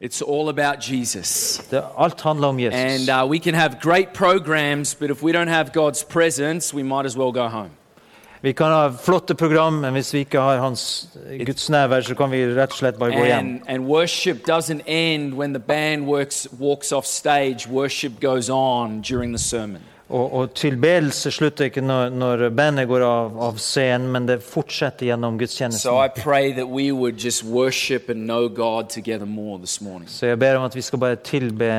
It's all about Jesus. Det, alt handler om Jesus. And uh, we can have great programs, but if we don't have God's presence, we might as well go home. Vi kan ha flotte program, men hvis vi ikke har hans Guds nærvær, så kan vi rett og slett bare gå hjem. And, and worship doesn't end when the band works, walks off stage. Worship goes on during the sermon. Og, og tilbedelse slutter ikke når, når bandet går av, av scenen, men det fortsetter gjennom gudstjenesten. Morning. Så jeg ber om at vi skal bare tilbe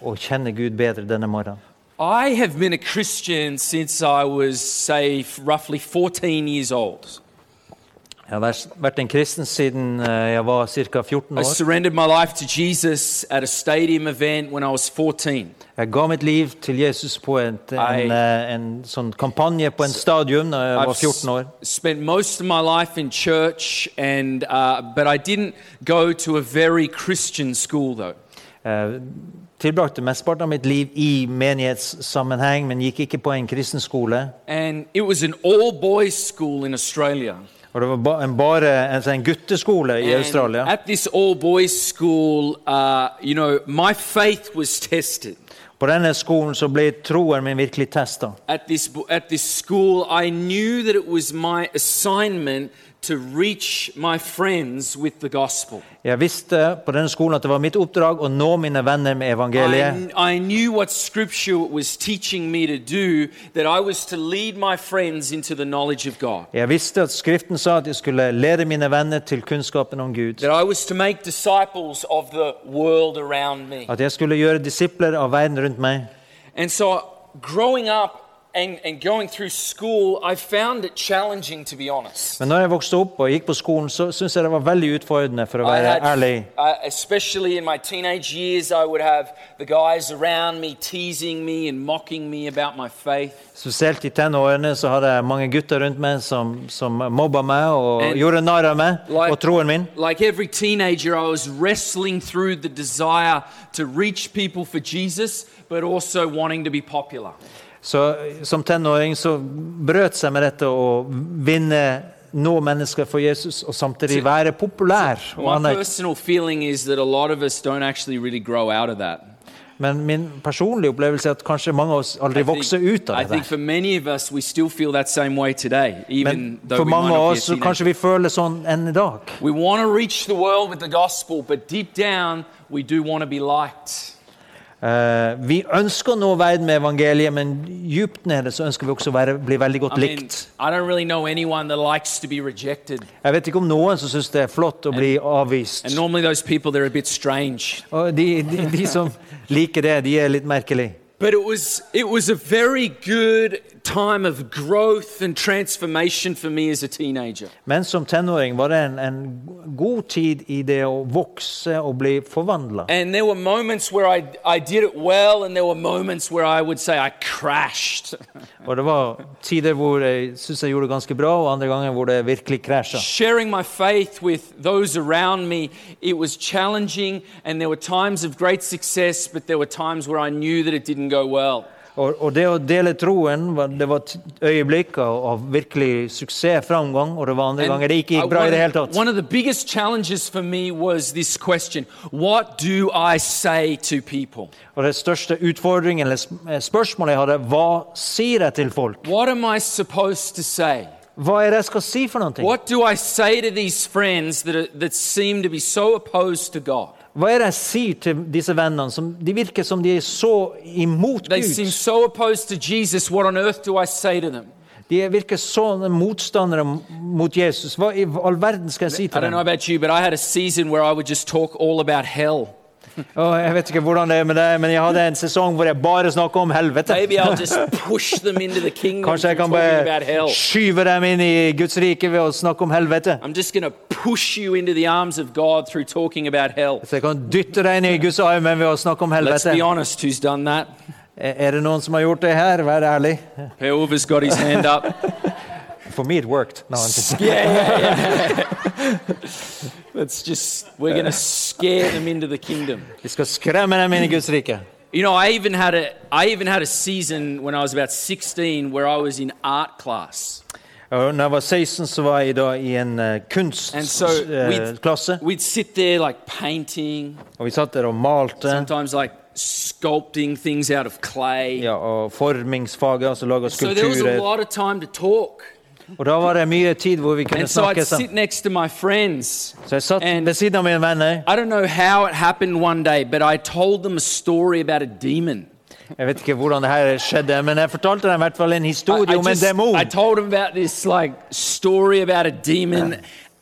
og kjenne Gud bedre denne morgenen. I have been a Christian since I was, say, roughly 14 years old. Jeg har vært, en kristen siden eh, jeg var ca. 14 år. my life to Jesus at a event when I was 14. Jeg ga mitt liv til Jesus på en, I- eh, en sånn kampanje på en stadion da jeg var 14 år. spent most of my life in church, and uh, but I didn't go to a very Christian school though. Tilbrakte mesteparten av mitt liv i menighetssammenheng, men gikk ikke på en kristen skole. And it was an all boys school in Australia. Og det var ba, en, bare en, en gutteskole i And Australia. At this all boys school, uh, you know, my faith was tested. På denne skolen så ble troen min virkelig testa. At this, at this school, I knew that it was my assignment to reach my friends with the gospel. Jeg visste på denne skolen at det var mitt oppdrag å nå mine venner med evangeliet. I, I knew what scripture was teaching me to do, that I was to lead my friends into the knowledge of God. Jeg visste at Skriften sa at jeg skulle lede mine venner til kunnskapen om Gud. That I was to make disciples of the world around me. At jeg skulle gjøre disipler av verden rundt meg. And so, growing up and, and going through school, I found it challenging, to be honest. Men når jeg vokste opp og gikk på skolen, så syntes jeg det var veldig utfordrende, for å I være had, ærlig. uh, especially in my teenage years, I would have the guys around me teasing me and mocking me about my faith. Spesielt i tenårene så hadde jeg mange gutter rundt meg som, som mobba meg og And gjorde narr av meg like- og troen min. Like every teenager, I was wrestling through the desire to reach people for Jesus, but also wanting to be popular. Så som tenåring så brøt seg med dette å vinne nå mennesker for Jesus og samtidig være populær. Og. Men min personlige opplevelse er at kanskje mange av oss aldri think- vokser ut av det. for us, today, Men for mange av oss kanskje vi føler sånn enn i dag. We want to reach the world with the gospel, but deep down, we do want to be liked. Eh, vi ønsker å nå verden med evangeliet, men djupt nede så ønsker vi også å bli veldig godt likt. Jeg vet ikke om noen som syns det er flott å bli avvist. And those people, a bit strange. Og de, de, de som liker det, de er litt merkelige. But it was, it was a very good time of growth and transformation for me as a teenager. Men som tenåring var det en, en god tid i det å vokse og bli forvandla. And there were moments where I, I did it well, and there were moments where I would say I crashed. Og det var tider hvor jeg syns jeg gjorde det ganske bra, og andre ganger hvor det virkelig krasja. Sharing my faith with those around me, it was challenging, and there were times of great success, but there were times where I knew that it didn't go well. Og, og det å dele troen, det var t- øyeblikk av, virkelig suksess, framgang, og det var andre And ganger det ikke gikk bra i det hele tatt. one of the biggest challenges for me was this question What do I say to people? Og det største utfordringen, eller eh, spørsmålet jeg hadde, hva sier jeg til folk? What am I supposed to say? Hva er det jeg skal si for noe? What do I say to these friends that, are, that seem to be so opposed to God? Hva er det jeg sier til disse vennene? Som, de virker som de er så imot Gud. so Jesus. De virker sånn motstandere mot Jesus. Hva i all verden skal jeg si til dem? you, Og jeg vet ikke hvordan det er med deg, men jeg hadde en sesong hvor jeg bare snakka om helvete. Kanskje jeg kan bare skyve dem inn i Guds rike ved å snakke om helvete. Så jeg kan dytte deg inn i Guds armer ved å snakke om helvete. honest? Er det noen som har gjort det her? Vær ærlig. Whoever's got his hand up. For me it worked. No, I'm just- Yeah, yeah, yeah. Let's just, we're going to scare them into the kingdom. Vi skremme dem inn i Guds rike. You know, I even had a, I even had a season when I was about 16 where I was in art class. Og når jeg var 16, så var jeg da i en uh, And so we'd, we'd sit there like painting, og vi satt der og malte. sometimes like sculpting things out of clay. Ja, og formingsfaget, altså laga So there was a lot of time to talk. Og da var det mye tid hvor vi kunne And so I'd snakke sit sammen. next to my friends. Så jeg satt and- ved siden av mine venner. I don't know how it happened one day, but I told them a story about a demon. Jeg vet ikke hvordan det her skjedde, men jeg fortalte dem i hvert fall en I, historie I om en just- demon. I told them about this like story about a demon,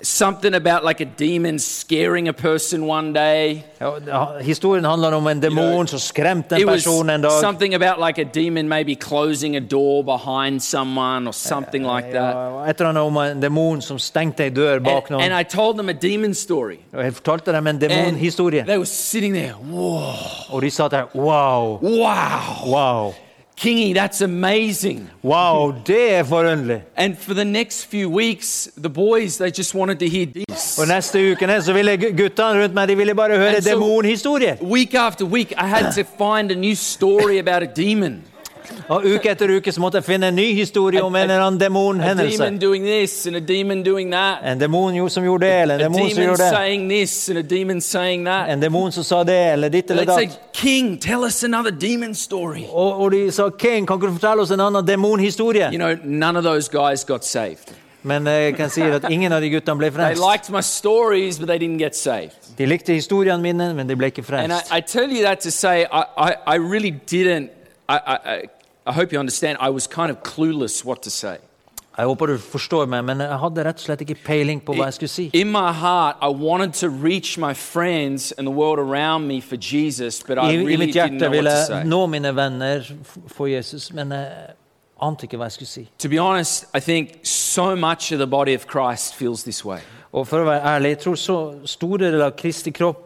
something about like a demon scaring a person one day. Ja, historien handler om en demon som skremte en person en dag. something about like a demon maybe closing a door behind someone or something like that. Ja, et eller om en demon som stengte ei dør bak And, and. I told them a demon story. Og jeg fortalte dem en And demonhistorie. they were sitting there, whoa, Og de sa der Wow! wow, Wow! Kingy, that's amazing. Wow, det er forunderlig! And for the next few weeks, the boys, they just wanted to hear this. Og neste uke så ville gu- guttene rundt meg de ville bare høre And so-. Week after week, I had to find a new story about a demon. Og uke etter uke så måtte jeg finne en ny historie om en eller annen demonhendelse. En demon som gjorde det, eller en demon som gjorde det. En demon som sa det, eller ditt eller Let's datt. King, tell us another demon story. Og, og de sa King, kan ikke du fortelle oss en annen demonhistorie? You know, none of those guys got saved. Men jeg kan si at ingen av de guttene ble They frelst. liked my stories, but they didn't get saved. De likte historiene mine, men de ble ikke frelst. I tell you that to say, I, I, I really didn't. I, I, I- hope you understand. I was kind of clueless what to say. Jeg håper du forstår meg, men jeg hadde rett og slett ikke peiling på hva jeg skulle si. In my heart, I wanted to reach my friends and the world around me for Jesus, but I I, I really mitt didn't hjerte what ville to jeg say. nå mine venner for Jesus, men jeg ante ikke hva jeg skulle si. To be honest, I think so much of the body of Christ feels this way. Og for å være ærlig, jeg tror så store deler av Kristi kropp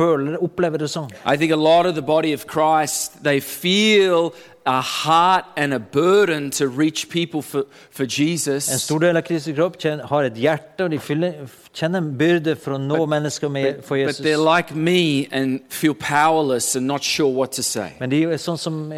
føler, opplever det sånn. I think a lot of the body of Christ, they feel a heart and a burden to reach people for, for Jesus. En stor del av Kristi kropp har ett hjärta och de känner en börda för att nå människor med för Jesus. But they're like me and feel powerless and not sure what to say. Men det är er sån som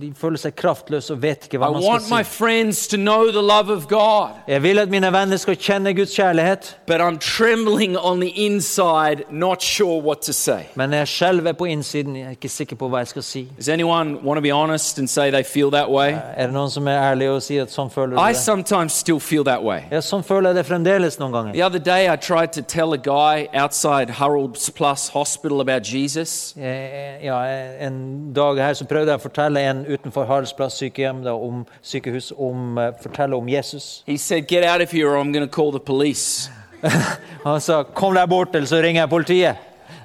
de känner sig kraftlösa och vet inte vad man ska säga. I want my friends to know the love of God. Jag vill att mina vänner ska känna Guds kärlighet. But I'm trembling on the inside, not sure what to say. Men jag själv är på insidan, jag är er inte säker på vad jag ska säga. Does anyone want to be honest? And say they feel that way? Er det noen som er ærlig og sier at sånn føler du I det? sometimes still feel that way. Ja, sånn føler jeg det fremdeles noen ganger. The other day, I tried to tell a guy outside Harold's Plus Hospital about Jesus. Eh, Ja, en dag her så prøvde jeg å fortelle en utenfor Haraldsplass sykehjem da, om sykehus om, eh, fortelle om Jesus. He said, Get out of here or I'm going to call the police. Han sa 'kom deg bort, eller så ringer jeg politiet'.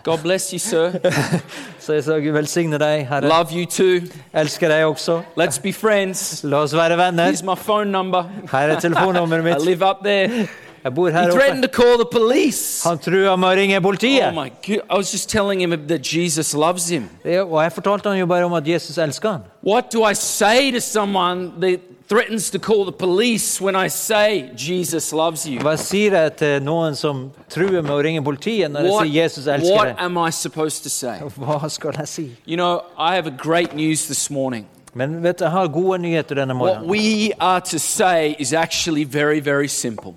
God bless you, sir. Så jeg sa 'Gud velsigne deg, Herre'. Love you too. Elsker deg også. Let's be friends. La oss være venner. Here's my phone number. Her er telefonnummeret I live up there. Jeg bor He her threatened oppe. to call the police. Han trua med å ringe Oh politiet. my God. I was just telling him that Jesus loves him. Ja, Og jeg fortalte han jo bare om at Jesus elsker han. What do I say to someone that threatens to call the police when I say Jesus loves you? Hva sier jeg til noen som truer med å ringe politiet når jeg What, sier Jesus elsker what deg? am I supposed to say? Hva skal jeg si? You know, I have a great news this morning. Men vet jeg har gode nyheter denne What we are to say is actually very, very simple.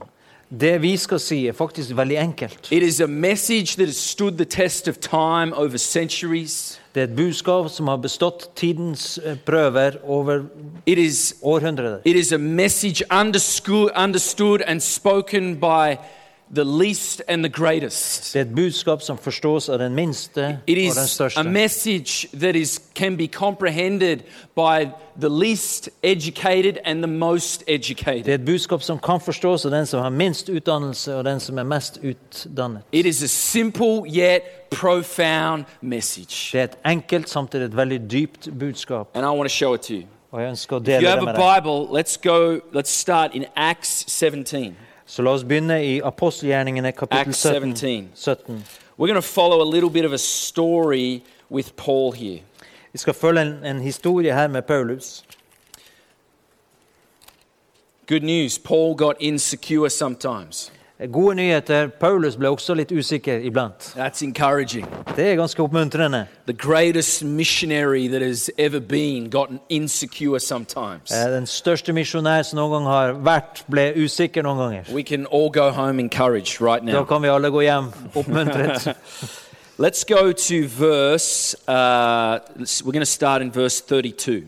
Det vi skal si, er faktisk veldig enkelt. It is a message that has stood the test of time over centuries. Det er et budskap som har bestått tidens eh, prøver over It is, århundrer. it is a message understood, understood and spoken by the least and the greatest. Det er et budskap som forstås av den minste It og den is a største. message that is, can be comprehended by the least educated and the most Det educated. er et budskap som kan forstås av den som har minst utdannelse og den som er mest utdannet. It is a simple yet profound message. Det er et enkelt, samtidig et veldig dypt budskap. And I want to show it to you. Og jeg ønsker å If dele you det have a med deg. Bible, let's go, let's start in Acts 17. Så la oss begynne i apostelgjerningene kapittel Acts 17. 17. 17. We're going to follow a little bit of a story with Paul here. Vi skal følge en, en historie her med Paulus. Good news Paul got insecure sometimes. Gode nyheter. Paulus ble også litt usikker iblant. That's encouraging. Det er ganske oppmuntrende. The greatest missionary that has ever been gotten insecure sometimes. Eh, Den største misjonær som noen gang har vært, ble usikker noen ganger. We can all go home encouraged right Da kan vi alle gå hjem oppmuntret. Let's go to verse, uh, we're going to start in verse 32.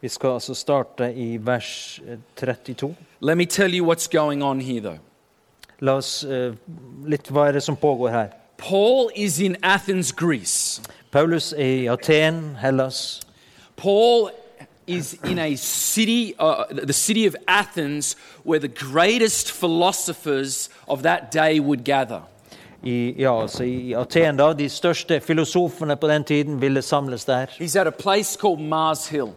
Vi skal altså starte i vers eh, 32. Let me tell you what's going on here, though. La oss eh, litt hva er det som pågår her. Paul is in Athens, Greece. Paulus er i Aten, Hellas. Paul is in a city, uh, the city of Athens, where the greatest philosophers of that day would gather. I, ja, altså I Aten, da, de største filosofene på den tiden ville samles der. He's at a place called Mars Hill.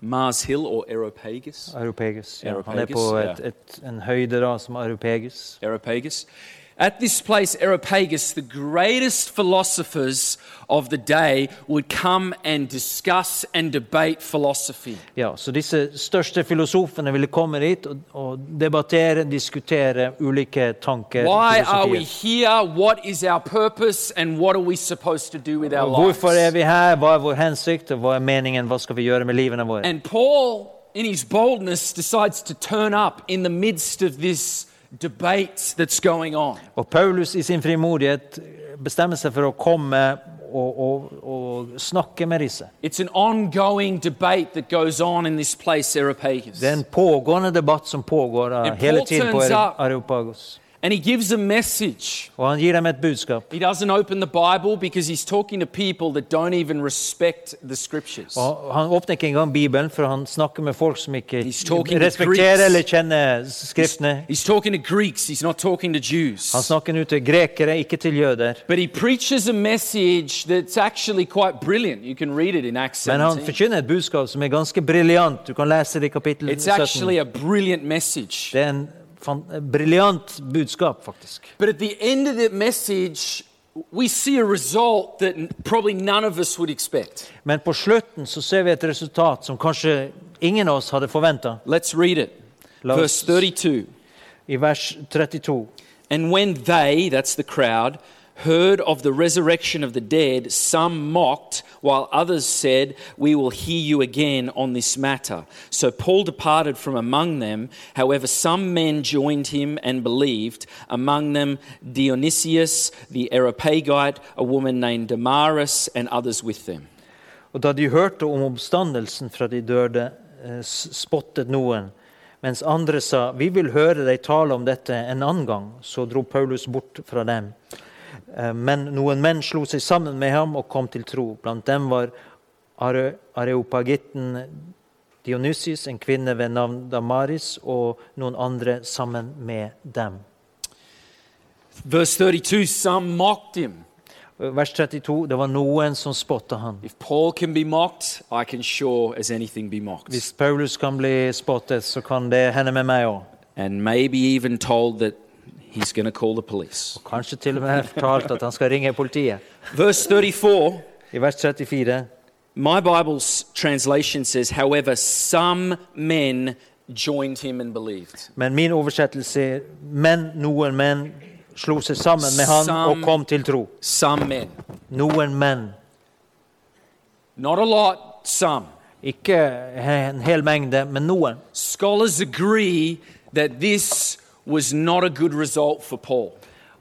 Mars Hill og Aeropagus. Aeropagus, Ja, han er på et, et, en høyde da, som Aeropagus. Areopagus. At this place, Areopagus, the greatest philosophers of the day would come and discuss and debate philosophy. Ja, så disse største filosofene ville komme dit og, og debattere, diskutere ulike tanker. Why are we here? What is our purpose? And what are we supposed to do with our Og Hvorfor er lives? vi her? Hva er vår hensikt? Hva er meningen? Hva skal vi gjøre med livene våre? And Paul, in his boldness, decides to turn up in the midst of this debate that's going on. Og Paulus i sin frimodighet bestemmer seg for å komme og, og, og snakke med disse. It's an ongoing debate that goes on in this place, Areopagus. Det er en pågående debatt som pågår hele tiden på Areopagus. And he gives a message. Og han gir dem et budskap. He doesn't open the Bible because he's talking to people that don't even respect the scriptures. Og han åpner ikke engang Bibelen, for han snakker med folk som ikke He's respekterer eller kjenner He's, Skriftene. he's talking to Greeks, he's not talking to Jews. Han snakker nå til grekere, ikke til jøder. But he preaches a message that's actually quite brilliant. You can read it in Acts Men han 17. forkynner et budskap som er ganske briljant. Du kan lese det i kapittel It's 17. actually a brilliant message. Det er en briljant budskap, faktisk. But at the end of that message, we see a result that probably none of us would expect. Men på slutten så ser vi et resultat som kanskje ingen av oss hadde forventa. Let's read it. Verse 32. I vers 32. And when they, that's the crowd, heard of the resurrection of the dead, some mocked, while others said, We will hear you again on this matter. So Paul departed from among them. However, some men joined him and believed, among them Dionysius the Areopagite, a woman named Damaris, and others with them. Og da de hørte om oppstandelsen fra de døde, eh, spottet noen, mens andre sa, vi vil høre deg tale om dette en annen gang, så dro Paulus bort fra dem. Eh, Men noen menn slo seg sammen med ham og kom til tro. Blant dem var Are- areopagitten Dionysius, en kvinne ved navn Damaris, og noen andre sammen med dem. Vers 32 Some mocked him. Vers 32, det var noen som spotta han. If Paul can be mocked, I can sure as anything be mocked. Hvis Paulus kan bli spottet, så kan det hende med meg òg. And maybe even told that he's going to call the police. Kanskje til og med fortalt at han skal ringe politiet. Verse 34, I vers 34 my Bible's translation says, however, some men joined him and believed. Men min oversettelse er Men noen menn slo seg sammen med han og kom til tro. Some men. Noen menn. Not a lot, some. Ikke en hel mengde, men noen. Scholars agree that this was not a good result for Paul.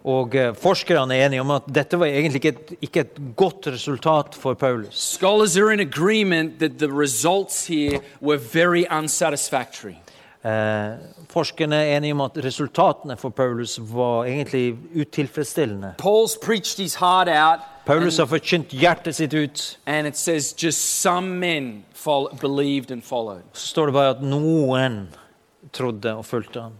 Og eh, forskerne er enige om at dette var egentlig ikke et, ikke et godt resultat for Paulus. Scholars are in agreement that the results here were very unsatisfactory. Eh, forskerne er enige om at resultatene for Paulus var egentlig utilfredsstillende. Paul's preached his heart out, Paulus and, har forkynt hjertet sitt ut. and it says just some men fol- believed and followed. Så står det bare at noen trodde og fulgte han.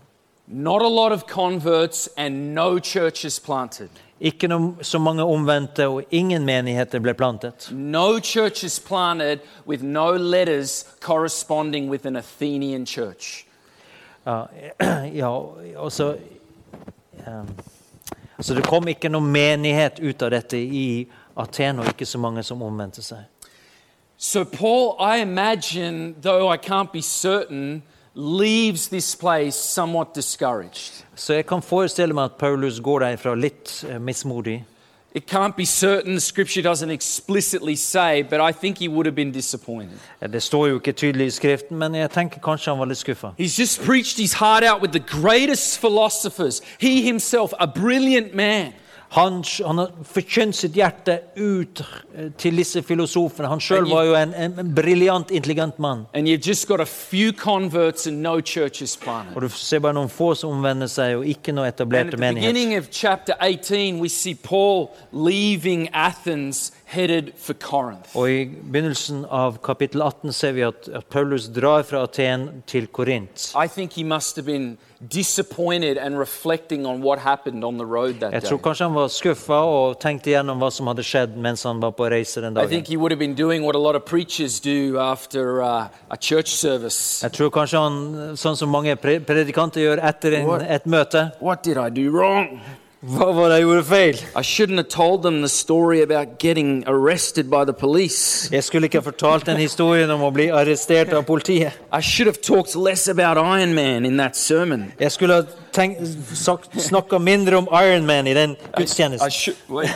Not a lot of converts and no churches planted. Ikke noe, så mange omvendte, og ingen menigheter ble plantet. No churches planted with no letters corresponding with an Athenian church. Ja, ja altså um, Så det kom ikke noen menighet ut av dette i Aten, og ikke så mange som omvendte seg. So, Paul, I imagine, though I can't be certain, leaves this place somewhat discouraged. Så jeg kan forestille meg at Paulus går derfra litt eh, mismodig. It can't be certain, scripture doesn't explicitly say, but I think he would have been disappointed. Eh, Det står jo ikke tydelig i Skriften, men jeg tenker kanskje han var litt skuffa. He's just preached his heart out with the greatest philosophers. He himself, a brilliant man. Han, han har forkynt sitt hjerte ut eh, til disse filosofene. Han sjøl var jo en, en, en briljant, intelligent mann. And you've just got a few converts and no. Og Du ser bare noen få som omvender seg, og ikke noe etablerte the menighet. beginning of 18, we see Paul leaving Athens. Og I begynnelsen av kapittel 18 ser vi at, at Paulus drar fra Aten til Korint. I think he must have been disappointed and reflecting on what happened on the road that Jeg tror kanskje han var skuffa og tenkte gjennom hva som hadde skjedd mens han var på reise den I dagen. think he would have been doing what a lot of preachers do after uh, a church service. Jeg tror kanskje han, sånn som mange predikanter gjør etter en, et møte What did I do wrong? Hva var det jeg gjorde feil? I shouldn't have told them the story about getting arrested by the police. Jeg skulle ikke ha fortalt den historien om å bli arrestert av politiet. I should have talked less about Iron Man in that sermon. Jeg skulle ha snakket snakka mindre om Ironman i den I, I, should, wait.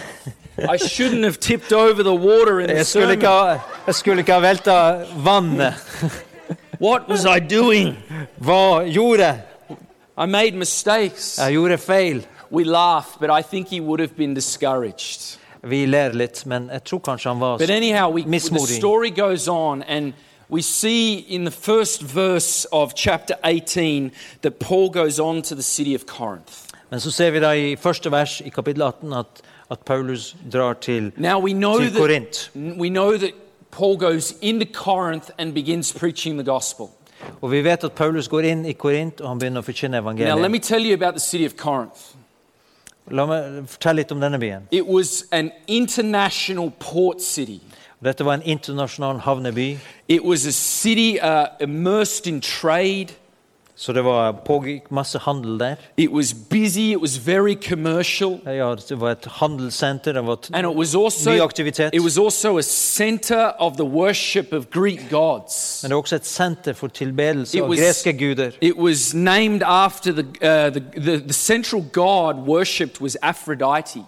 I shouldn't have tipped over the water in the Jeg skulle sermon. ha, jeg skulle ikke ha velta vannet. What was I doing? Hva gjorde jeg? I made mistakes. Jeg gjorde feil. We laugh, but I think he would have been discouraged. Vi ler litt, men jeg tror kanskje han var But anyhow, we, the mismodig. story goes on, and we see in the first verse of chapter 18 that Paul goes on to the city of Corinth. Men så ser vi da i første vers i kapittel 18 at, at Paulus drar til, Now we know til that Korint. we know that Paul goes into Corinth and begins preaching the gospel. Og vi vet at Paulus går inn i Korint, og han begynner å forkynne Now let evangeliet. me tell you about the city of Corinth. La meg fortelle litt om denne byen. It was an international port city. Dette var en internasjonal havneby, It was a city uh, immersed in trade. Så det var, pågikk masse handel der. It was busy. It was very commercial. Ja, det var et handelssenter, det var And it was also mye aktivitet. it was also a center of the worship of Greek gods. Men det var også et senter for tilbedelse It av was- greske guder. It was named after the, uh, the, the, the central god worshipped was Aphrodite,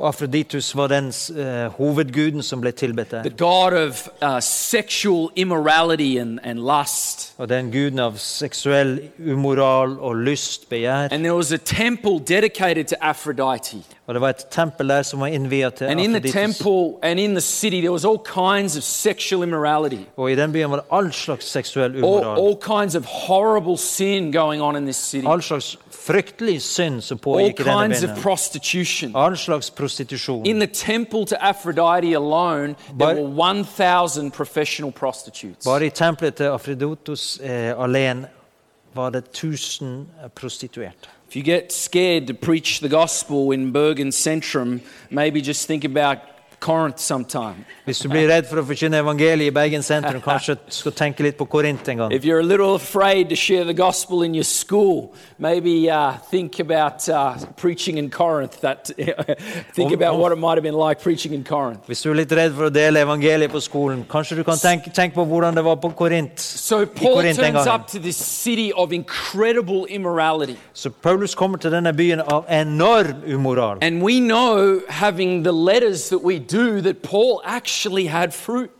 Og Afroditus var den uh, hovedguden som ble tilbedt der. the god of uh, sexual immorality and, and lust. Og den guden av seksuell umoral og lyst, begjær. And there was a temple dedicated to Aphrodite. Og det var et tempel der som var innviet til And in the Afroditus. temple and in the city, there was all kinds of sexual immorality, Og i den byen var det all slags seksuell all, all kinds of horrible sin going on in this city, All slags fryktelig synd som all pågikk i denne kinds of byen. prostitution. All slags prostitusjon. In the temple to Aphrodite alone, there were 1,000 professional prostitutes. Bare i tempelet til eh, alene var det 1000 prostituerte. If you get scared to preach the gospel in Bergen Centrum, maybe just think about Corinth sometime. Hvis du blir redd for å forkynne evangeliet i Bergen sentrum, kanskje skal tenke litt på Korint en gang. If you're a little afraid to share the gospel in your school, maybe uh, think about uh, preaching in Corinth. That think about what it might have been like preaching in Corinth. Hvis du er litt redd for å dele evangeliet på skolen, kanskje du kan tenke, tenke på hvordan det var på Korint. So I Paul Korint den turns up to this city of incredible immorality. Så Paulus kommer til denne byen av enorm umoral. And we know, having the letters that we do, that Paul actually had fruit.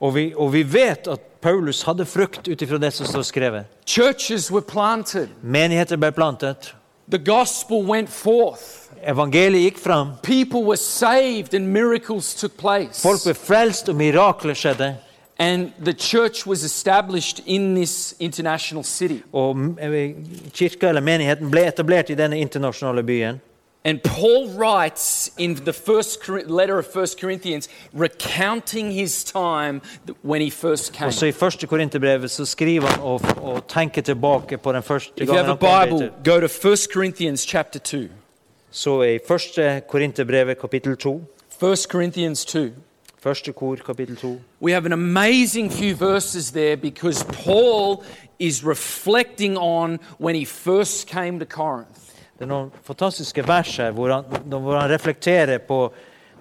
Og vi, og vi vet at Paulus hadde frukt ut ifra det som står skrevet. Churches were planted, Menigheter ble plantet. the gospel went forth, Evangeliet gikk fram. people were saved, and miracles took place. Folk ble frelst, og mirakler skjedde. And the church was established in this international city. Og eh, kirka eller menigheten ble etablert i denne internasjonale byen. And Paul writes in the first letter of First Corinthians, recounting his time when he first came. Og så I første Korinterbrevet så skriver han og, og tenker tilbake på den første If you have a Bible, go to First Corinthians chapter 2. Så i første Korinterbrevet kapittel 2, First Corinthians 2. første kor kapittel 2, We have an amazing few verses there because Paul is reflecting on when he first came to Corinth. Det er noen fantastiske vers her hvor han, hvor han reflekterer på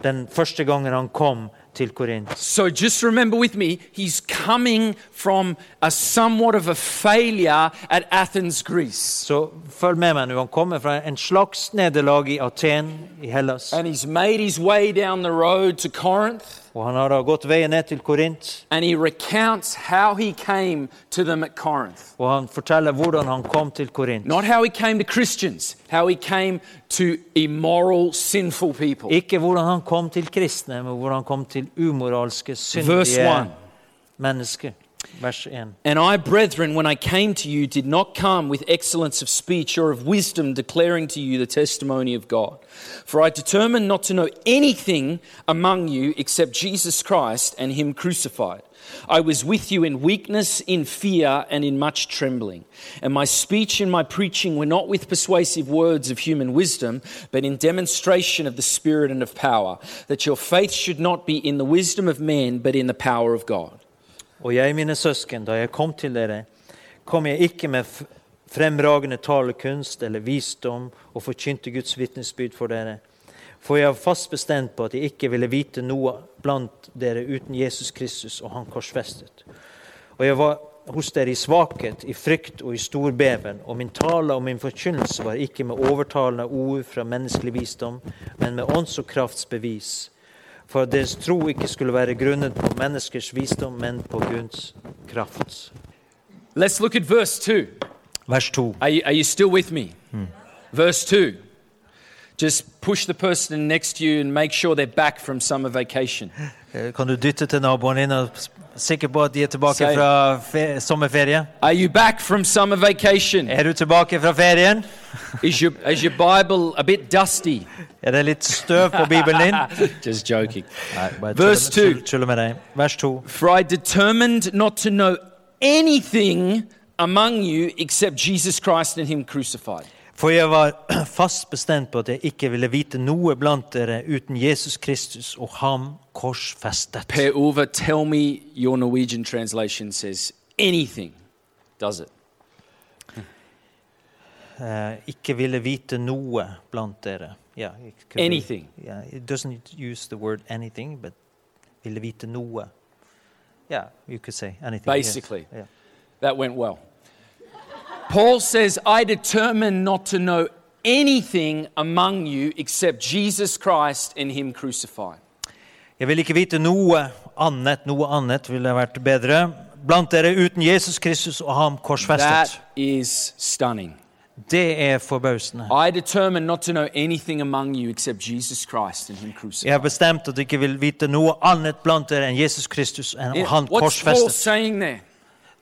den første gangen han kom til Korint. So just remember with me, he's coming from a somewhat of a failure at Athens, Greece. Så følg med meg nå. Han kommer fra en slags nederlag i Aten i Hellas. And he's made his way down the road to Corinth. Og han har da gått veien ned til Korint, And he recounts how he came to them at Corinth. og han forteller hvordan han kom til Korint. Not how he came to Christians, how he came to immoral, sinful people. Ikke hvordan han kom til kristne, men hvordan han kom til umoralske, syndige mennesker. Vers 1. And I, brethren, when I came to you, did not come with excellence of speech or of wisdom, declaring to you the testimony of God. For I determined not to know anything among you except Jesus Christ and Him crucified. I was with you in weakness, in fear, and in much trembling. And my speech and my preaching were not with persuasive words of human wisdom, but in demonstration of the Spirit and of power, that your faith should not be in the wisdom of men, but in the power of God. Og jeg, mine søsken, da jeg kom til dere, kom jeg ikke med fremragende talekunst eller visdom og forkynte Guds vitnesbyrd for dere. For jeg var fast bestemt på at jeg ikke ville vite noe blant dere uten Jesus Kristus og Han korsfestet. Og jeg var hos dere i svakhet, i frykt og i stor beven, og min tale og min forkynnelse var ikke med overtalende ord fra menneskelig visdom, men med ånds- og kraftsbevis. For at deres tro ikke skulle være grunnet på menneskers visdom, men på Guds kraft. Let's look at verse 2. Vers 2. Are you, are you still with me? Verse 2. Just push the person next to you and make sure they're back from summer vacation. Eh, Kan du dytte til naboen din og sikker på at de er tilbake Si- fra fe sommerferie? Are you back from summer vacation? Er du tilbake fra ferien? Is your, is your Bible a bit dusty? Er det litt støv på Bibelen din? Just joking. Nei, Verse two. tuller- tuller med deg. Vers 2. For I determined not to know anything among you except Jesus Christ and Him crucified. For jeg var fast bestemt på at jeg ikke ville vite noe blant dere uten Jesus Kristus og ham korsfestet. Per Uva, tell me your Norwegian translation says anything, does it? Eh, ikke ville vite noe blant dere. Yeah, it could be- Anything. yeah, it doesn't use the word anything, but ville vite noe. Yeah, you could say anything. yes. Basically. Yeah. That went well. Paul says, I determined not to know anything among you except Jesus Christ and Him crucified. Jeg vil ikke vite noe annet, noe annet ville vært bedre. Blant dere uten Jesus Kristus og ham korsfestet. That is stunning. Det er forbausende. I determined not to know anything among you except Jesus Christ and Him Jeg har crucified. bestemt at jeg ikke vil vite noe annet blant dere enn Jesus Kristus og Yeah, han What's Paul korsfestet.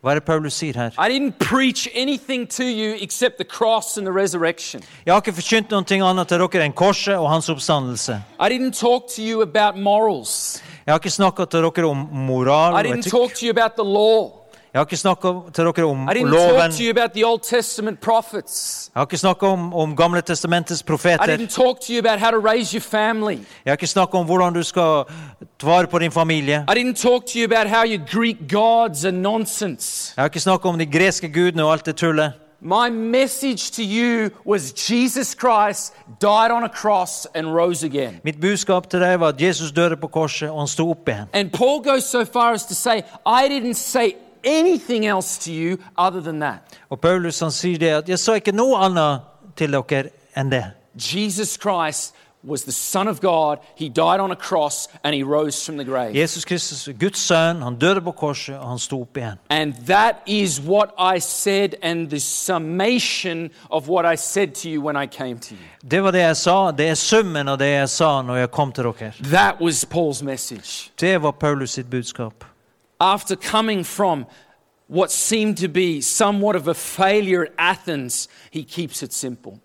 Hva er det Paulus sier her? I didn't preach anything to you except the cross and the resurrection. Jeg har ikke forkynt noe annet til dere enn korset og hans oppstandelse. I didn't talk to you about morals. Jeg har ikke snakket til dere om moral I og didn't etikk. talk to you about the law. Jeg har ikke snakket til dere om loven. Jeg har ikke snakket om, om Gamle testamentets profeter. Jeg har ikke snakket om hvordan du skal vare på din familie. Jeg har ikke snakket om de greske gudene og alt det tullet. My message to you was Jesus Christ died on a cross and rose again. Mitt budskap til deg var at Jesus døde på korset, og han stod opp igjen. And Paul goes so far as to say, I didn't say anything else to you other than that. Og Paulus han sier det at jeg sa ikke noe annet til dere enn det. Jesus Christ was the Son of God. He died on a cross and he rose from the grave. Jesus Kristus Guds sønn, han døde på korset, og han sto opp igjen. And that is what I said, and the summation of what I said to you when I came to you. Det var det jeg sa. Det er summen av det jeg sa når jeg kom til dere. That was Paul's message. Det var Paulus sitt budskap. After coming from what seemed to be somewhat of a failure at Athens, he keeps it simple.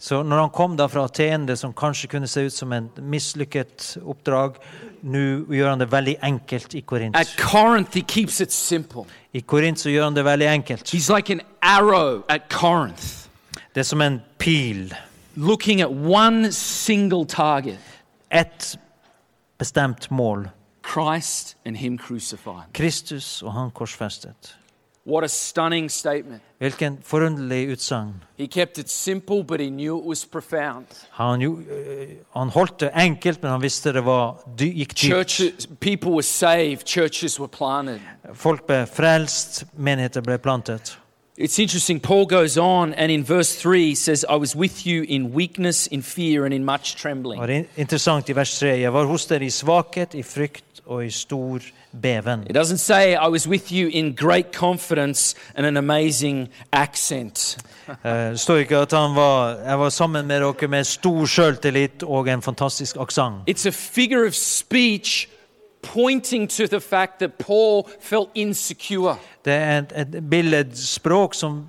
Så når han kom da fra Aten, det som kanskje kunne se ut som en mislykket oppdrag, nå gjør han det veldig enkelt i Korint. At Corinth, he keeps it simple. I Korint så gjør han det veldig enkelt. He's like an arrow at Corinth, Det er som en pil. looking at one single target Ett bestemt mål. Christ and Him crucified. Kristus og han korsfestet. What a stunning statement. Hvilken forunderlig utsagn. He kept it simple, but he knew it was profound. Han, jo- eh, han holdt det enkelt, men han visste det var dy, gikk dypt. Churches, people were saved, churches were planted. Folk ble frelst, menigheter ble plantet. It's interesting. Paul goes on and in verse 3 says, I was with you in weakness, in fear, and in much trembling. Og det interessant i vers 3. Jeg var hos dere i svakhet, i frykt og i stor beven. It doesn't say, I was with you in great confidence and an amazing accent. Eh, Det står ikke at han var, jeg var sammen med dere med stor sjøltillit og en fantastisk aksent. It's a figure of speech pointing to the fact that Paul felt insecure. Det er et, et billedspråk som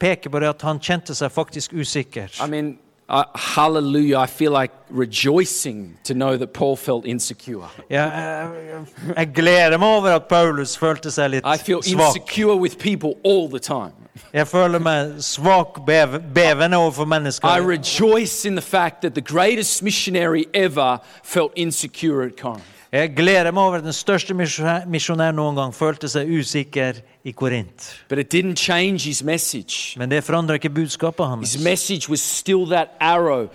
peker på det at han kjente seg faktisk usikker. I mean, uh, hallelujah. I feel like rejoicing to know that Paul felt insecure. Jeg, jeg, jeg gleder meg over at Paulus følte seg litt I feel svak. insecure with people all the time. Jeg føler meg svak, bev, bevende overfor I mennesker. rejoice in the fact that the greatest missionary ever felt insecure at Corinth. Jeg gleder meg over at den største misjonær noen gang følte seg usikker i Korint. Men det forandret ikke budskapet hans. Arrow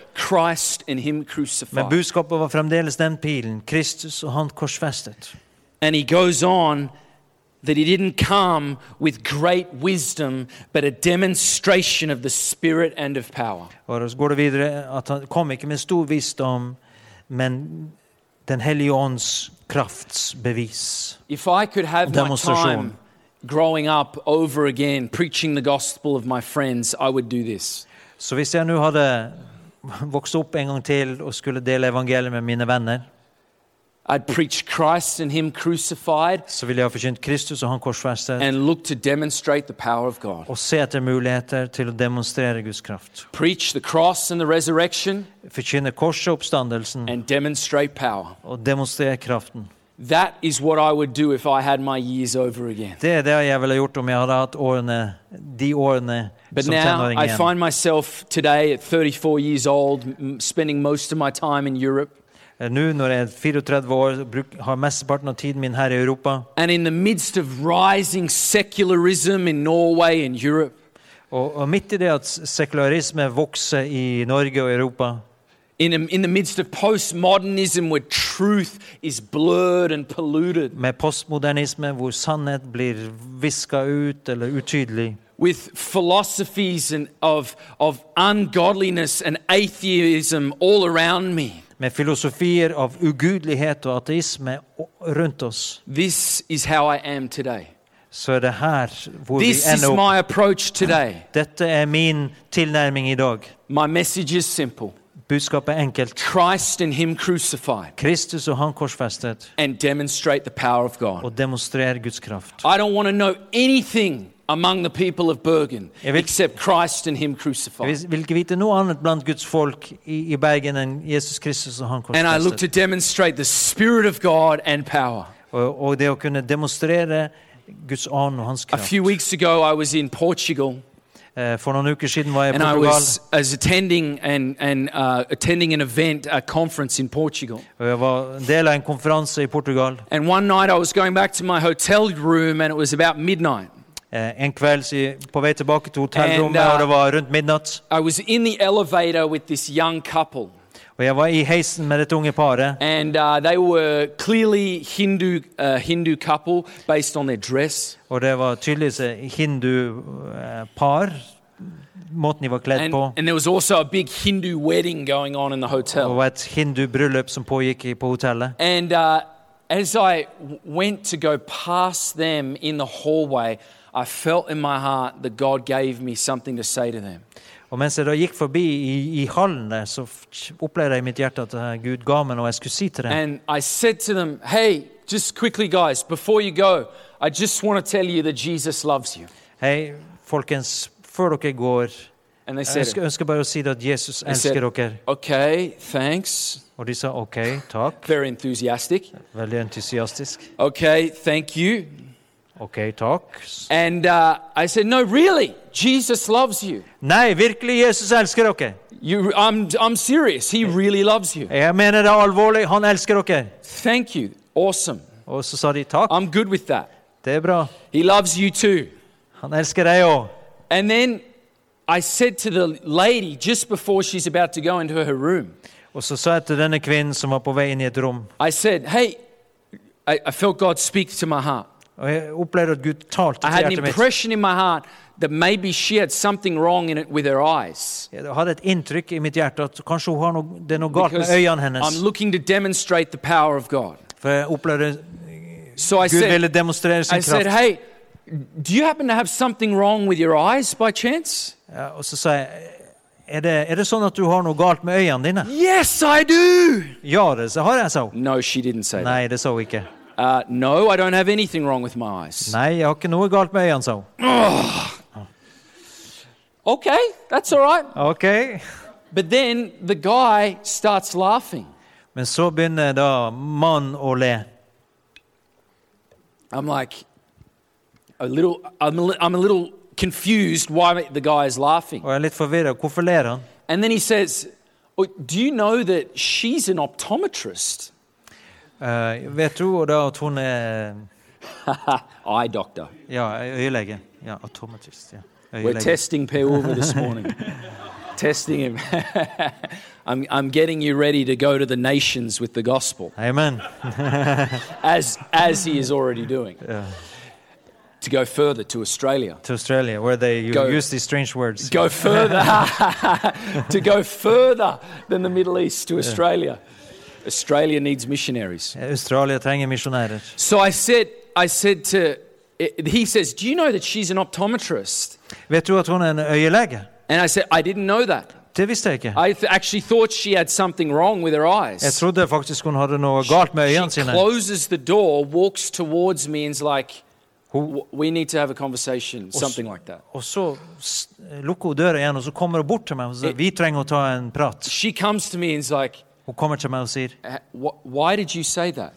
Men budskapet var fremdeles den pilen. Kristus og han korsfestet. And he goes on that he didn't come with great wisdom, but a demonstration of the Spirit and of power. Og så går det videre at han kom ikke med stor visdom, men Den hellige ånds kraftsbevis. If I could have my Demonstration. time growing up over again, preaching the gospel of my friends, I would do this. Så hvis jeg nå hadde vokst opp en gang til og skulle dele evangeliet med mine venner, I'd preach Christ and Him crucified så ville Kristus og han korsfestet, and look to demonstrate the power of God. se etter muligheter til å demonstrere Guds kraft. Preach the cross and the resurrection korset and demonstrate power. kraften. That is what I would do if I had my years over again. Det er det jeg ville gjort om jeg hadde hatt årene, de årene But som now I find myself today at 34 years old, spending most of my time in Europe. Eh, Nå når jeg er 34 år, bruk, har mesteparten av tiden min her i Europa, Europe, og, og midt i det at sekularisme vokser i Norge og Europa, in, in the midst of postmodernism where truth is blurred and polluted, med postmodernisme hvor sannhet blir viska ut eller utydelig, with philosophies and of, of ungodliness and atheism all around me, med filosofier av ugudelighet og ateisme rundt oss, this is how I am today. så er det her hvor This vi is ender opp. my approach today. Dette er min tilnærming i dag. My message is simple Budskapet er enkelt. Christ and Him crucified, Kristus og han korsfestet, and demonstrate the power of God. og demonstrer Guds kraft. I don't want to know anything among the people of Bergen Jeg vil- except Christ and Him crucified. vil- vil ikke vite noe annet blant Guds folk i, i Bergen enn Jesus Kristus og han And I look to demonstrate the Spirit of God and power. Og, og det å kunne demonstrere Guds ånd og hans A few weeks ago, I was in Portugal, Eh, For noen uker siden var jeg i and I Portugal, was, I was attending and, and uh, attending an event, a conference in Portugal. jeg var del av en konferanse i Portugal. And one night, I was going back to my hotel room, and it was about midnight. Eh, En kveld på vei tilbake til hotellrommet, And, uh, og det var rundt midnatt. I was in the elevator with this young couple. Og jeg var i heisen med dette unge paret. And uh, they were clearly Hindu, uh, Hindu couple based on their dress. Og det var tydeligvis et hindu-par. Måten de var kledd And, på. and there was also a big Hindu wedding going on in the hotel. et hindu-bryllup som pågikk på hotellet. And uh, as I went to go past them in the hallway, I felt in my heart that God gave me something to say to them. Og mens jeg da gikk forbi i, i hallen der, så opplevde jeg i mitt hjerte at eh, Gud ga meg noe jeg skulle si til dem. And I said to them, Hey, just quickly, guys, before you go, I just want to tell you that Jesus loves you. Hei, folkens, før dere går And they Jeg said, ønsker, ønsker bare å si det at Jesus elsker said- dere. Okay, thanks. Og de sa OK, takk. Very enthusiastic. Veldig entusiastisk. Okay, thank you. OK, takk. And uh, I said, No, really, Jesus loves you. Nei, virkelig, Jesus elsker dere. you I'm, I'm serious. He really loves you. Jeg mener det er alvorlig. Han elsker dere. Thank you. Awesome. Og så sa de takk. I'm good with that. Det er bra. He loves you too. Han elsker deg òg. And then I said to the lady just before she's about to go into her room, Og så sa jeg til denne kvinnen som var på vei inn i et rom, I said, Hey, I, I felt God speak to my heart. Og jeg opplevde at Gud talte til hjertet mitt. in my heart that maybe she had something wrong in it with her eyes. Jeg hadde et inntrykk i mitt hjerte at kanskje hun har noe, det er noe galt med øynene hennes. I'm looking to demonstrate the power of God. For jeg opplevde So I Gud ville demonstrere sin I said, kraft. Hey, do you happen to have something wrong with your eyes by chance? Ja, og så sa jeg er det, er det sånn at du har noe galt med øynene dine? Yes, I do. Ja, det har jeg, sa hun. No, she didn't say that. Nei, det sa hun ikke. Uh, no, I don't have anything wrong with my eyes. Nei, jeg har ikke noe galt med øynene, sa hun. Okay, that's all right. Ok. But then the guy starts laughing. Men så begynner da mannen å le. I'm like, a little, I'm a, li- I'm a little confused why the guy is laughing. Og jeg er litt forvirra. Hvorfor ler han? And then he says, oh, Do you know that she's an optometrist? Eh, vet du da at hun er Eye doctor. ja, øyelege? Ja, automatist. Ja. We're testing Per Ulver this morning. testing him. I'm, I'm getting you ready to go to the nations with the gospel, Amen. as, as he is already doing. Ja. To go further to Australia. To Australia, where they Go- use these strange words. Go further. to go further than the Middle East to Australia. Australia needs missionaries. Australia trenger misjonærer. So I said, I said to, he says, Do you know that she's an optometrist? Vet du at hun er en øyelege? And I said, I didn't know that. Det visste jeg ikke. I th- actually thought she had something wrong with her Jeg eyes. trodde faktisk hun hadde noe galt med øynene She closes the door, walks towards me, and is like, We need to have a conversation, something like that. og så s- lukker hun døra igjen, og så kommer hun bort til meg og sier vi trenger å ta en prat. She comes to me and is like, Hun kommer til meg og sier "Uh, Why did you say that?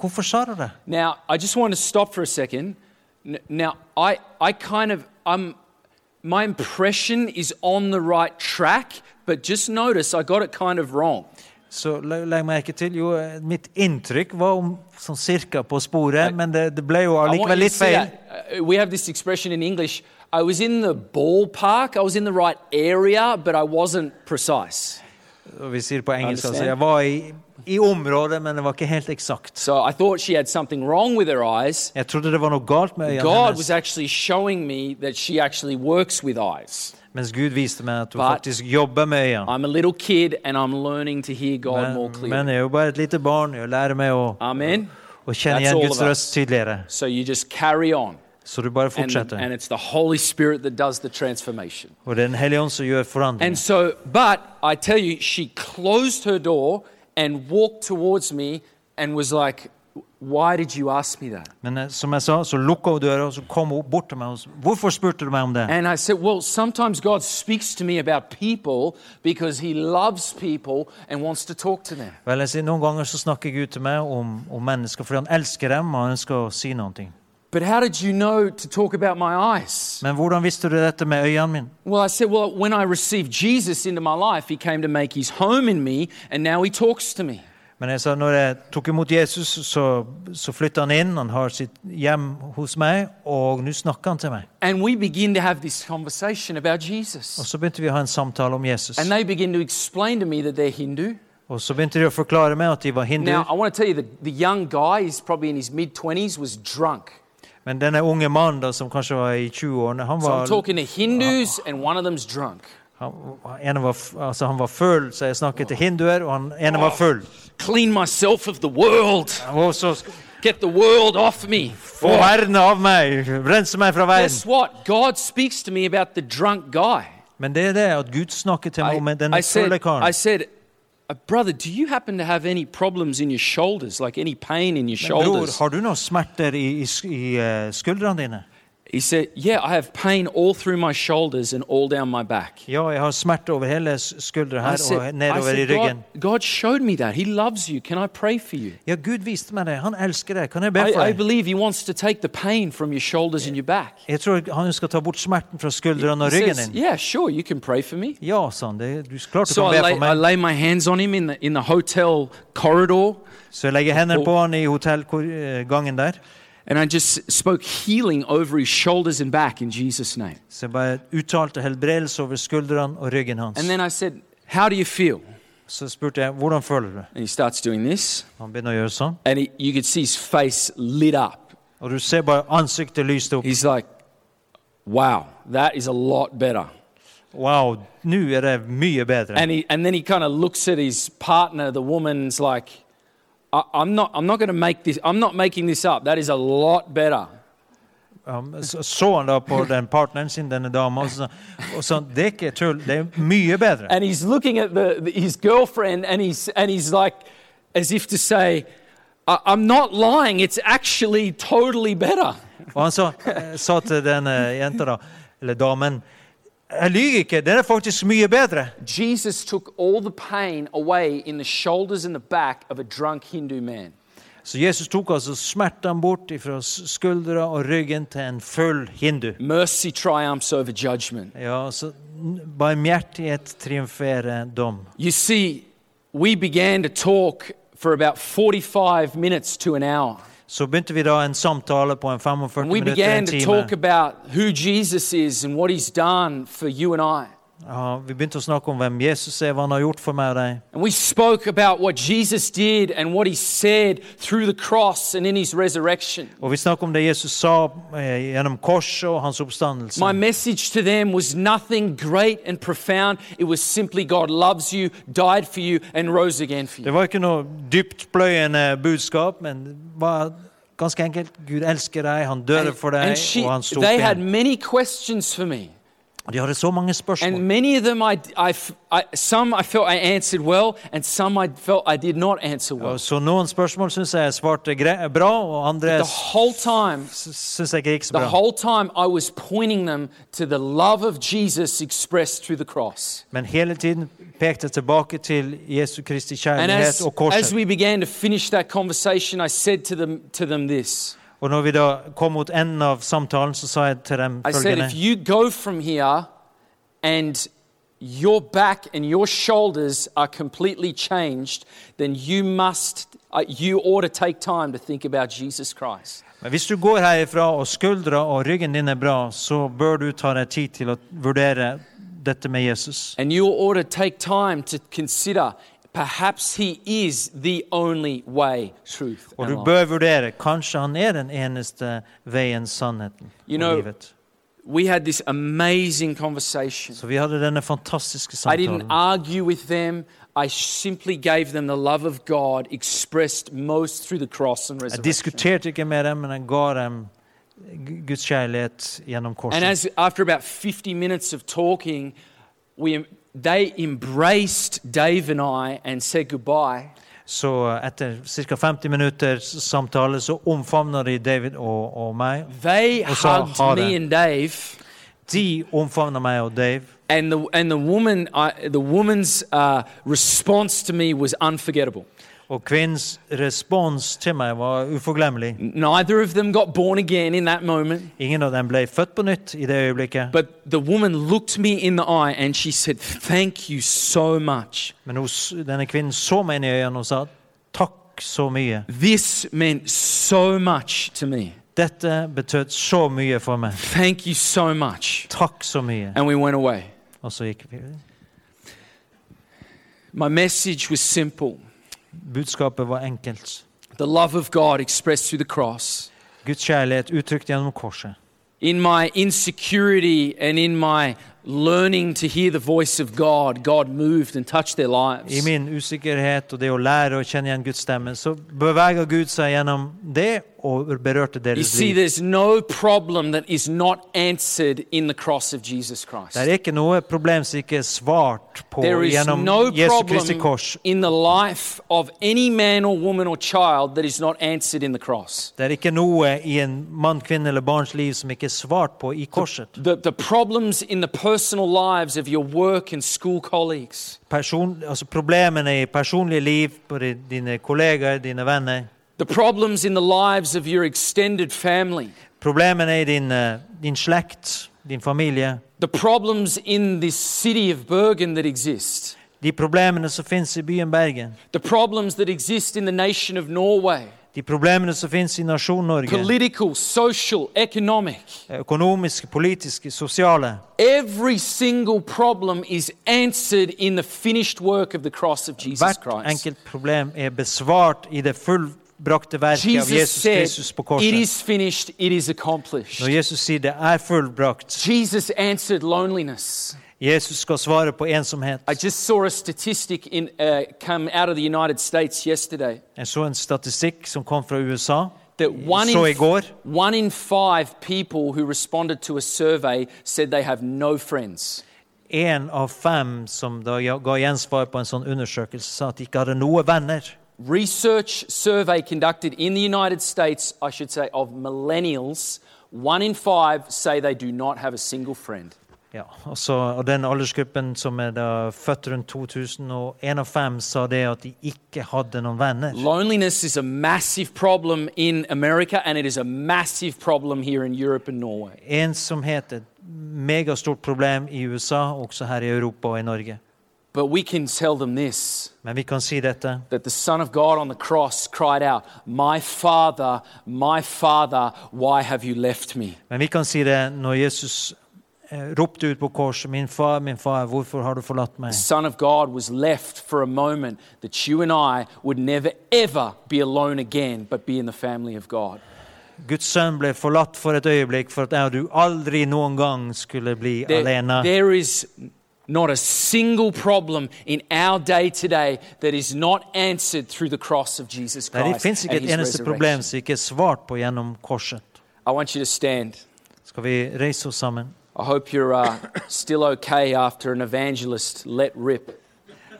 hvorfor sa du det? Now, I just want to stop for a second. N- Now, I, I kind of, I'm, my impression is on the right track, but just notice I got it kind of wrong. Så le- legg merke til jo, eh, mitt inntrykk var om sånn cirka på sporet, men det, det ble jo I want allikevel you to litt see feil. that. Uh, we have this expression in English I was in the ballpark, I was in the right area, but I wasn't precise. Og vi sier på engelsk altså, jeg var i, i området, men det var ikke helt eksakt. So I thought she had something wrong with her eyes. Jeg trodde det var noe galt med øynene God hennes, was actually showing me that she actually works with eyes. mens Gud viste meg at hun But- faktisk jobber med øynene. I'm a little kid and I'm learning to hear God more Men, clearly. men jeg er jo bare et lite barn. Jeg lærer meg å, Amen. å kjenne That's igjen Guds røst tydeligere. So you just carry on. Så du bare fortsetter. and it's the Holy Spirit that does the transformation. Og det er Den hellige ånd som gjør And so, but I tell you, she closed her door and walked towards me and was like, Why did you ask me that? Men eh, som jeg sa, så lukka hun døra, og så kom hun bort til meg og sa Hvorfor spurte du meg om det? And I said, Well, sometimes God speaks to me about people because He loves people and wants to talk to them. Vel, jeg sier Noen ganger så snakker Gud til meg om, om mennesker fordi han elsker dem og ønsker å si noe. But how did you know to talk about my eyes? Men hvordan visste du dette med øynene mine? Well, I said, Well, when I received Jesus into my life, He came to make His home in me, and now He talks to me. Men jeg sa, når jeg tok imot Jesus, så, så flytta han inn. Han har sitt hjem hos meg, og nå snakker han til meg. And we begin to have this conversation about Jesus. Og så begynte vi å ha en samtale om Jesus. And they begin to explain to me that they're Hindu. Og så begynte de å forklare meg at de var Now. I want to tell you that the young guy, he's probably in his mid 20s, was drunk. Men denne unge mannen som kanskje var i 20-årene, han var, So Hindus, them's drunk. han, ene var, altså, han var full, så jeg snakket til hinduer, og han ene var full. Clean myself of the world. Og så Get the world off me. få verden av meg, rense meg fra Guess verden. what? God speaks to me about the drunk guy. Men det er det at Gud snakker til meg om den fulle I karen. said, "Uh, brother, do you happen to have any problems in your shoulders, like any pain in your Men bror, har du noen smerter i, i, i eh, skuldrene dine? He said, yeah, I have pain all through my shoulders and all down my back. Ja, jeg har smerte over hele skuldra I her said, og I nedover i said ryggen. God, God showed me that. He loves you. Can I pray for you? Ja, Gud viste meg det. Han elsker deg. Kan jeg be I, for I deg? believe He wants to take the pain from your shoulders and your back. Jeg tror han skal ta bort smerten fra skuldrene og ryggen din. yeah, sure, you can pray for me. Ja, han. Det, du klart du So kan I be lay, for I meg. lay my hands on him in the, in the hotel corridor, Så jeg legger hendene på han i hotellgangen der. And I just spoke healing over his shoulders and back in Jesus' name. Så uttalte helbredelse over skuldrene og ryggen hans. And then I said, How do you feel? Så spurte jeg hvordan føler du And he starts doing this. Han begynner å gjøre sånn. And he, you could see his face lit up. Og du ser bare ansiktet lyste opp. He's like, Wow, that is a lot better. Wow, nå er det mye bedre. And, he, and then he kind of looks at his partner, the woman's like, I'm not, I'm not going to make this, I'm not making this up. That is a lot better. Um, så, så han da på den partneren sin, denne dama, og så og sa det er ikke tull, det er mye bedre. And he's looking at the, the- his girlfriend and he's, and he's like, as if to say, I'm not lying, it's actually totally better. Og han sa, eh, sa til denne jenta, da, eller damen, jeg lyver ikke, det er faktisk mye bedre. Jesus took all the pain away in the shoulders and the back of a drunk Hindu man. Så Jesus tok altså smertene bort fra skuldra og ryggen til en full hindu. Mercy triumphs over judgment. Ja, så barmhjertighet triumferer dom. You see, we began to talk for about 45 minutes to an hour. Så begynte vi da en samtale på en 45 And we minutter, began en to time. talk about who Jesus is and what he's done for you and I. Ja, vi begynte å snakke om hvem Jesus er, hva han har gjort for meg og deg. And we spoke about what Jesus did and what he said through the cross and in his resurrection. Og vi snakket om det Jesus sa eh, gjennom korset og hans oppstandelse. My message to them was nothing great and profound. It was simply God loves you, died for you, and rose again for Det you. var ikke noe dyptpløyende budskap, men det var ganske enkelt. Gud elsker deg, han døde for deg, and she, og han sto opp they had igjen. many questions for me. De hadde så mange spørsmål. And many of them, I, I, I, some I felt I answered well, and some I felt I did not answer well. Og så noen spørsmål syns jeg svarte bra, og andre The syns jeg ikke gikk så the bra. whole time I was pointing them to the love of Jesus expressed through the cross. Men hele tiden pekte tilbake til Jesu Kristi kjærlighet as, og as we began to finish that conversation, I said to them, to them this Og når vi da kom mot enden av samtalen, så sa jeg til dem I said, følgende if you go from here and your back and your shoulders are completely changed, then you must, uh, you ought to take time to think about Jesus Christ. Men hvis du går herifra og skuldra og ryggen din er bra, så bør du ta deg tid til å vurdere dette med Jesus. And you ought to take time to consider perhaps he is the only way, truth, Og du bør vurdere kanskje han er den eneste veien, sannheten You og know, livet. We had this amazing conversation. Så vi hadde denne fantastiske I didn't samtalen. argue with them. I simply gave them the love of God expressed most through the cross and Jeg resurrection. diskuterte ikke med dem, men jeg ga dem Guds kjærlighet gjennom And korset. as after about 50 minutes of talking, we they embraced Dave and I and said goodbye. Så etter ca. 50 minutters samtale så omfavna de David og, og meg. They Og sa hugged ha det. me and Dave, De omfavna meg og Dave. and the and the woman, I, the woman's uh, response to me was unforgettable. Og kvinnens respons til meg var uforglemmelig. Neither of them got born again in that moment, Ingen av dem ble født på nytt i det øyeblikket. but the woman looked me in the eye and she said, "Thank you so much. Men hos, denne kvinnen så meg inn i øynene og sa takk så mye. This meant so much to me. Dette betød så mye for meg. Thank you so much." Takk så mye. And we went away. Og så gikk vi. My message was simple. Budskapet var enkelt. The love of God expressed through the cross. Guds kjærlighet uttrykt gjennom korset. In my insecurity and in my learning to hear the voice of God, God moved and touched their I min usikkerhet og det å lære å kjenne igjen Guds stemme, så beveger Gud seg gjennom det og berørte deres see, liv. there's no problem that is not answered in the cross of Jesus Christ. Det er ikke noe problem som ikke er svart på There gjennom no Jesu Kristi kors. in the life of any man or or child that is not answered in the cross. Det er ikke noe i en mann, kvinne eller barns liv som ikke er svart på i korset. The, the problems in the personal lives of your work and school colleagues, Person, altså problemene i personlige liv på dine kollegaer, dine venner. The problems in the lives of your extended family, Problemene i din, eh, din slekt, din familie. the problems in this city of Bergen that exist, De problemene som finnes i byen Bergen. the problems that exist in the nation of Norway, De problemene som finnes i nasjon Norge, political, social, economic. økonomiske, politiske, sosiale Every single problem is answered in the finished work of the cross of Jesus Hvert Christ. enkelt problem er besvart i det fullbrakte verket av Jesus Jesus said, Kristus på korset. is finished, it is accomplished. Når Jesus sier det er fullbrakt, Jesus answered loneliness. Jesus skal svare på ensomhet. I just saw a statistic in, uh, come out of the United States yesterday Jeg så en statistikk som kom fra USA. that one Så i in, går one in five people who responded to a survey said they have no friends. En av fem som da ga gjensvar på en sånn undersøkelse, sa at de ikke hadde noe venner. Research survey conducted in the United States, I should say, of millennials, one in five say they do not have a single friend. Ja, og, så, og den aldersgruppen som er da født rundt 2000, og en av fem sa det at de ikke hadde noen venner. Loneliness is a massive problem in America, and it is a massive problem here in Europe and Norway. Ensomhet er et megastort problem i USA, også her i Europa og i Norge. But we can tell them this Men vi kan si dette. that the Son of God on the cross cried out, My Father, my Father, why have you left me? Men vi kan si det når Jesus eh, ropte ut på korset, 'Min far, min far, hvorfor har du forlatt meg?' The Son of God was left for a moment that you and I would never, ever be alone again, but be in the family of God. Guds sønn ble forlatt for et øyeblikk for at jeg og du aldri noen gang skulle bli There, alene. there is not a single problem in our day today that is not answered through the cross of Jesus Christ fins ikke and et his eneste problem som svart på gjennom korset. I want you to stand. Skal vi reise oss sammen? I hope you're uh, still okay after an evangelist let rip.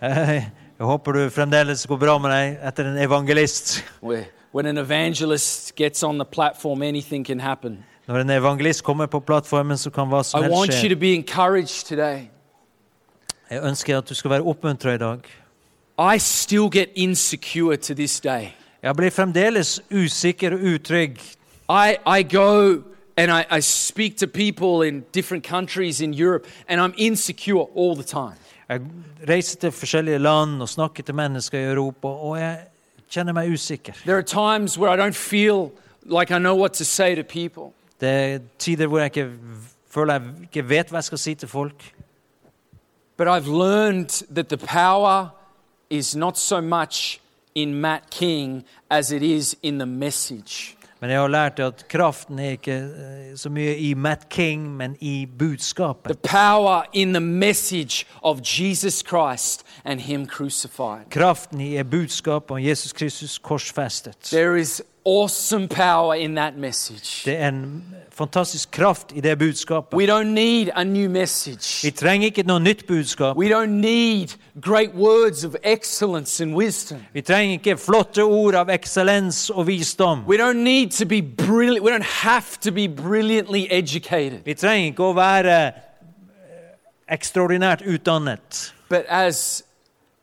Eh, Jeg håper du fremdeles går bra med deg etter en evangelist. When an evangelist gets on the platform, anything can happen. Når en evangelist kommer på plattformen, så kan hva som I want you to be encouraged today. Jeg ønsker at du skal være oppmuntra i dag. I still get insecure to this day. Jeg blir fremdeles usikker og utrygg. I, I go and I, I speak to people in different countries in Europe, and I'm insecure all the time. Jeg reiser til forskjellige land og snakker til mennesker i Europa, og jeg kjenner meg usikker. There are times where I don't feel like I know what to say to people. Det er tider hvor jeg ikke føler jeg ikke vet hva jeg skal si til folk. But I've learned that the power is not so much in Matt King as it is in the message. Men jeg har lært at kraften er ikke eh, så mye i Matt King, men i The budskapet. power in the message of Jesus Christ and Him crucified. Kraften i budskapet om Jesus Kristus korsfestet. There is awesome power in that message. Det er en fantastisk kraft i det budskapet. We don't need a new Vi trenger ikke noe nytt budskap. We don't need great words of excellence and wisdom. Vi trenger ikke flotte ord av eksellens og visdom. We don't need to be brilliant. We don't have to be brilliantly educated. Vi trenger ikke å være eh, ekstraordinært utdannet. But as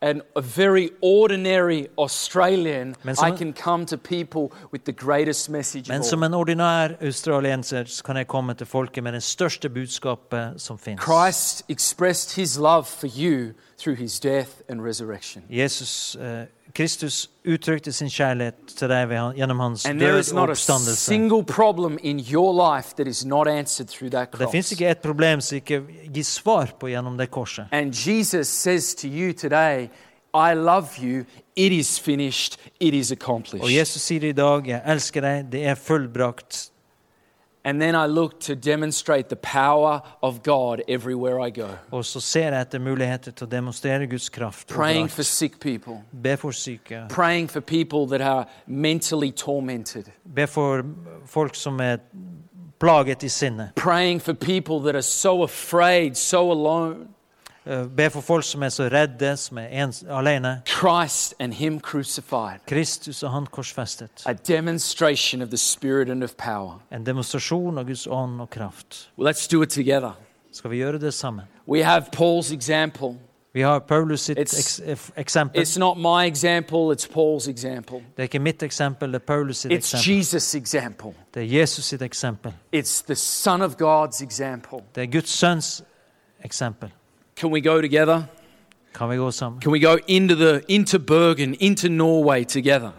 an, a very ordinary Australian, som I can come to people with the greatest message Men som en ordinær australienser kan jeg komme til folket med det største budskapet som finnes. Christ expressed his love for you through his death and resurrection. Jesus, eh, Kristus uttrykte sin kjærlighet til deg gjennom hans død og oppstandelse. Det fins ikke et problem som ikke gis svar på gjennom det korset. And Jesus says to you today, I love you. It is finished. It is Og accomplished. Jesus sier i dag, 'Jeg elsker deg, det er fullbrakt'. And then I look to demonstrate the power of God everywhere I go. Og så ser jeg etter muligheter til å demonstrere Guds kraft. Praying for sick people, Be for syke. praying for people that are mentally tormented, Be for folk som er plaget i sinnet. praying for people that are so afraid, so alone. Eh, Be for folk som er så redde, som er ens, alene. Christ and Him crucified. Kristus og han korsfestet. A demonstration of the Spirit and of power. En demonstrasjon av Guds ånd og kraft. Well, let's do it together. Skal vi gjøre det sammen? We have Paul's example. Vi har Paulus sitt It's- ef- eksempel. It's not my example, it's Paul's example. Det er ikke mitt eksempel, det er Paulus sitt It's eksempel. Jesus' example. Det er Jesus sitt eksempel. It's the Son of God's example. Det er Guds sønns eksempel. Can we go together? Kan vi gå sammen? Can we go into the into Bergen, into Norway together?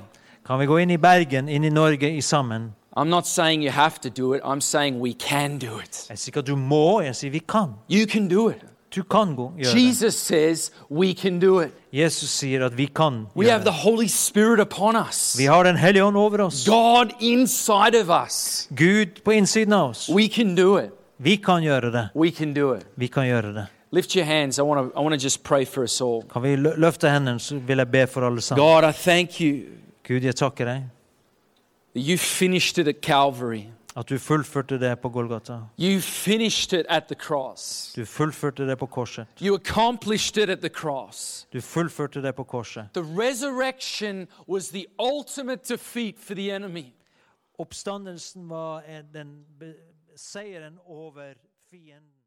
Kan vi gå inn i Bergen, inn i Norge, i sammen? I'm not saying you have to do it, I'm saying we can do it. Jeg sier ikke at du må, jeg sier vi kan. You can do it. Du kan gå, gjøre det. Jesus says we can do it. Jesus sier at vi kan We gjøre have the. Holy Spirit upon us, Vi har Den hellige ånd over oss. God inside of us. Gud på innsiden av oss. We can do it. Vi kan gjøre det. We can do it. Vi kan gjøre det. Lift your hands. I want to I want to just pray for us all. Kan vi løfte hendene, så vil jeg be for alle sammen. God, I thank you Gud, jeg takker deg you finished it at Calvary. at du fullførte det på Golgata. You finished it at the cross. Du fullførte det på korset. You accomplished it at the cross. Du fullførte det på korset. The resurrection was the ultimate defeat for the enemy. Oppstandelsen var den seieren over fienden.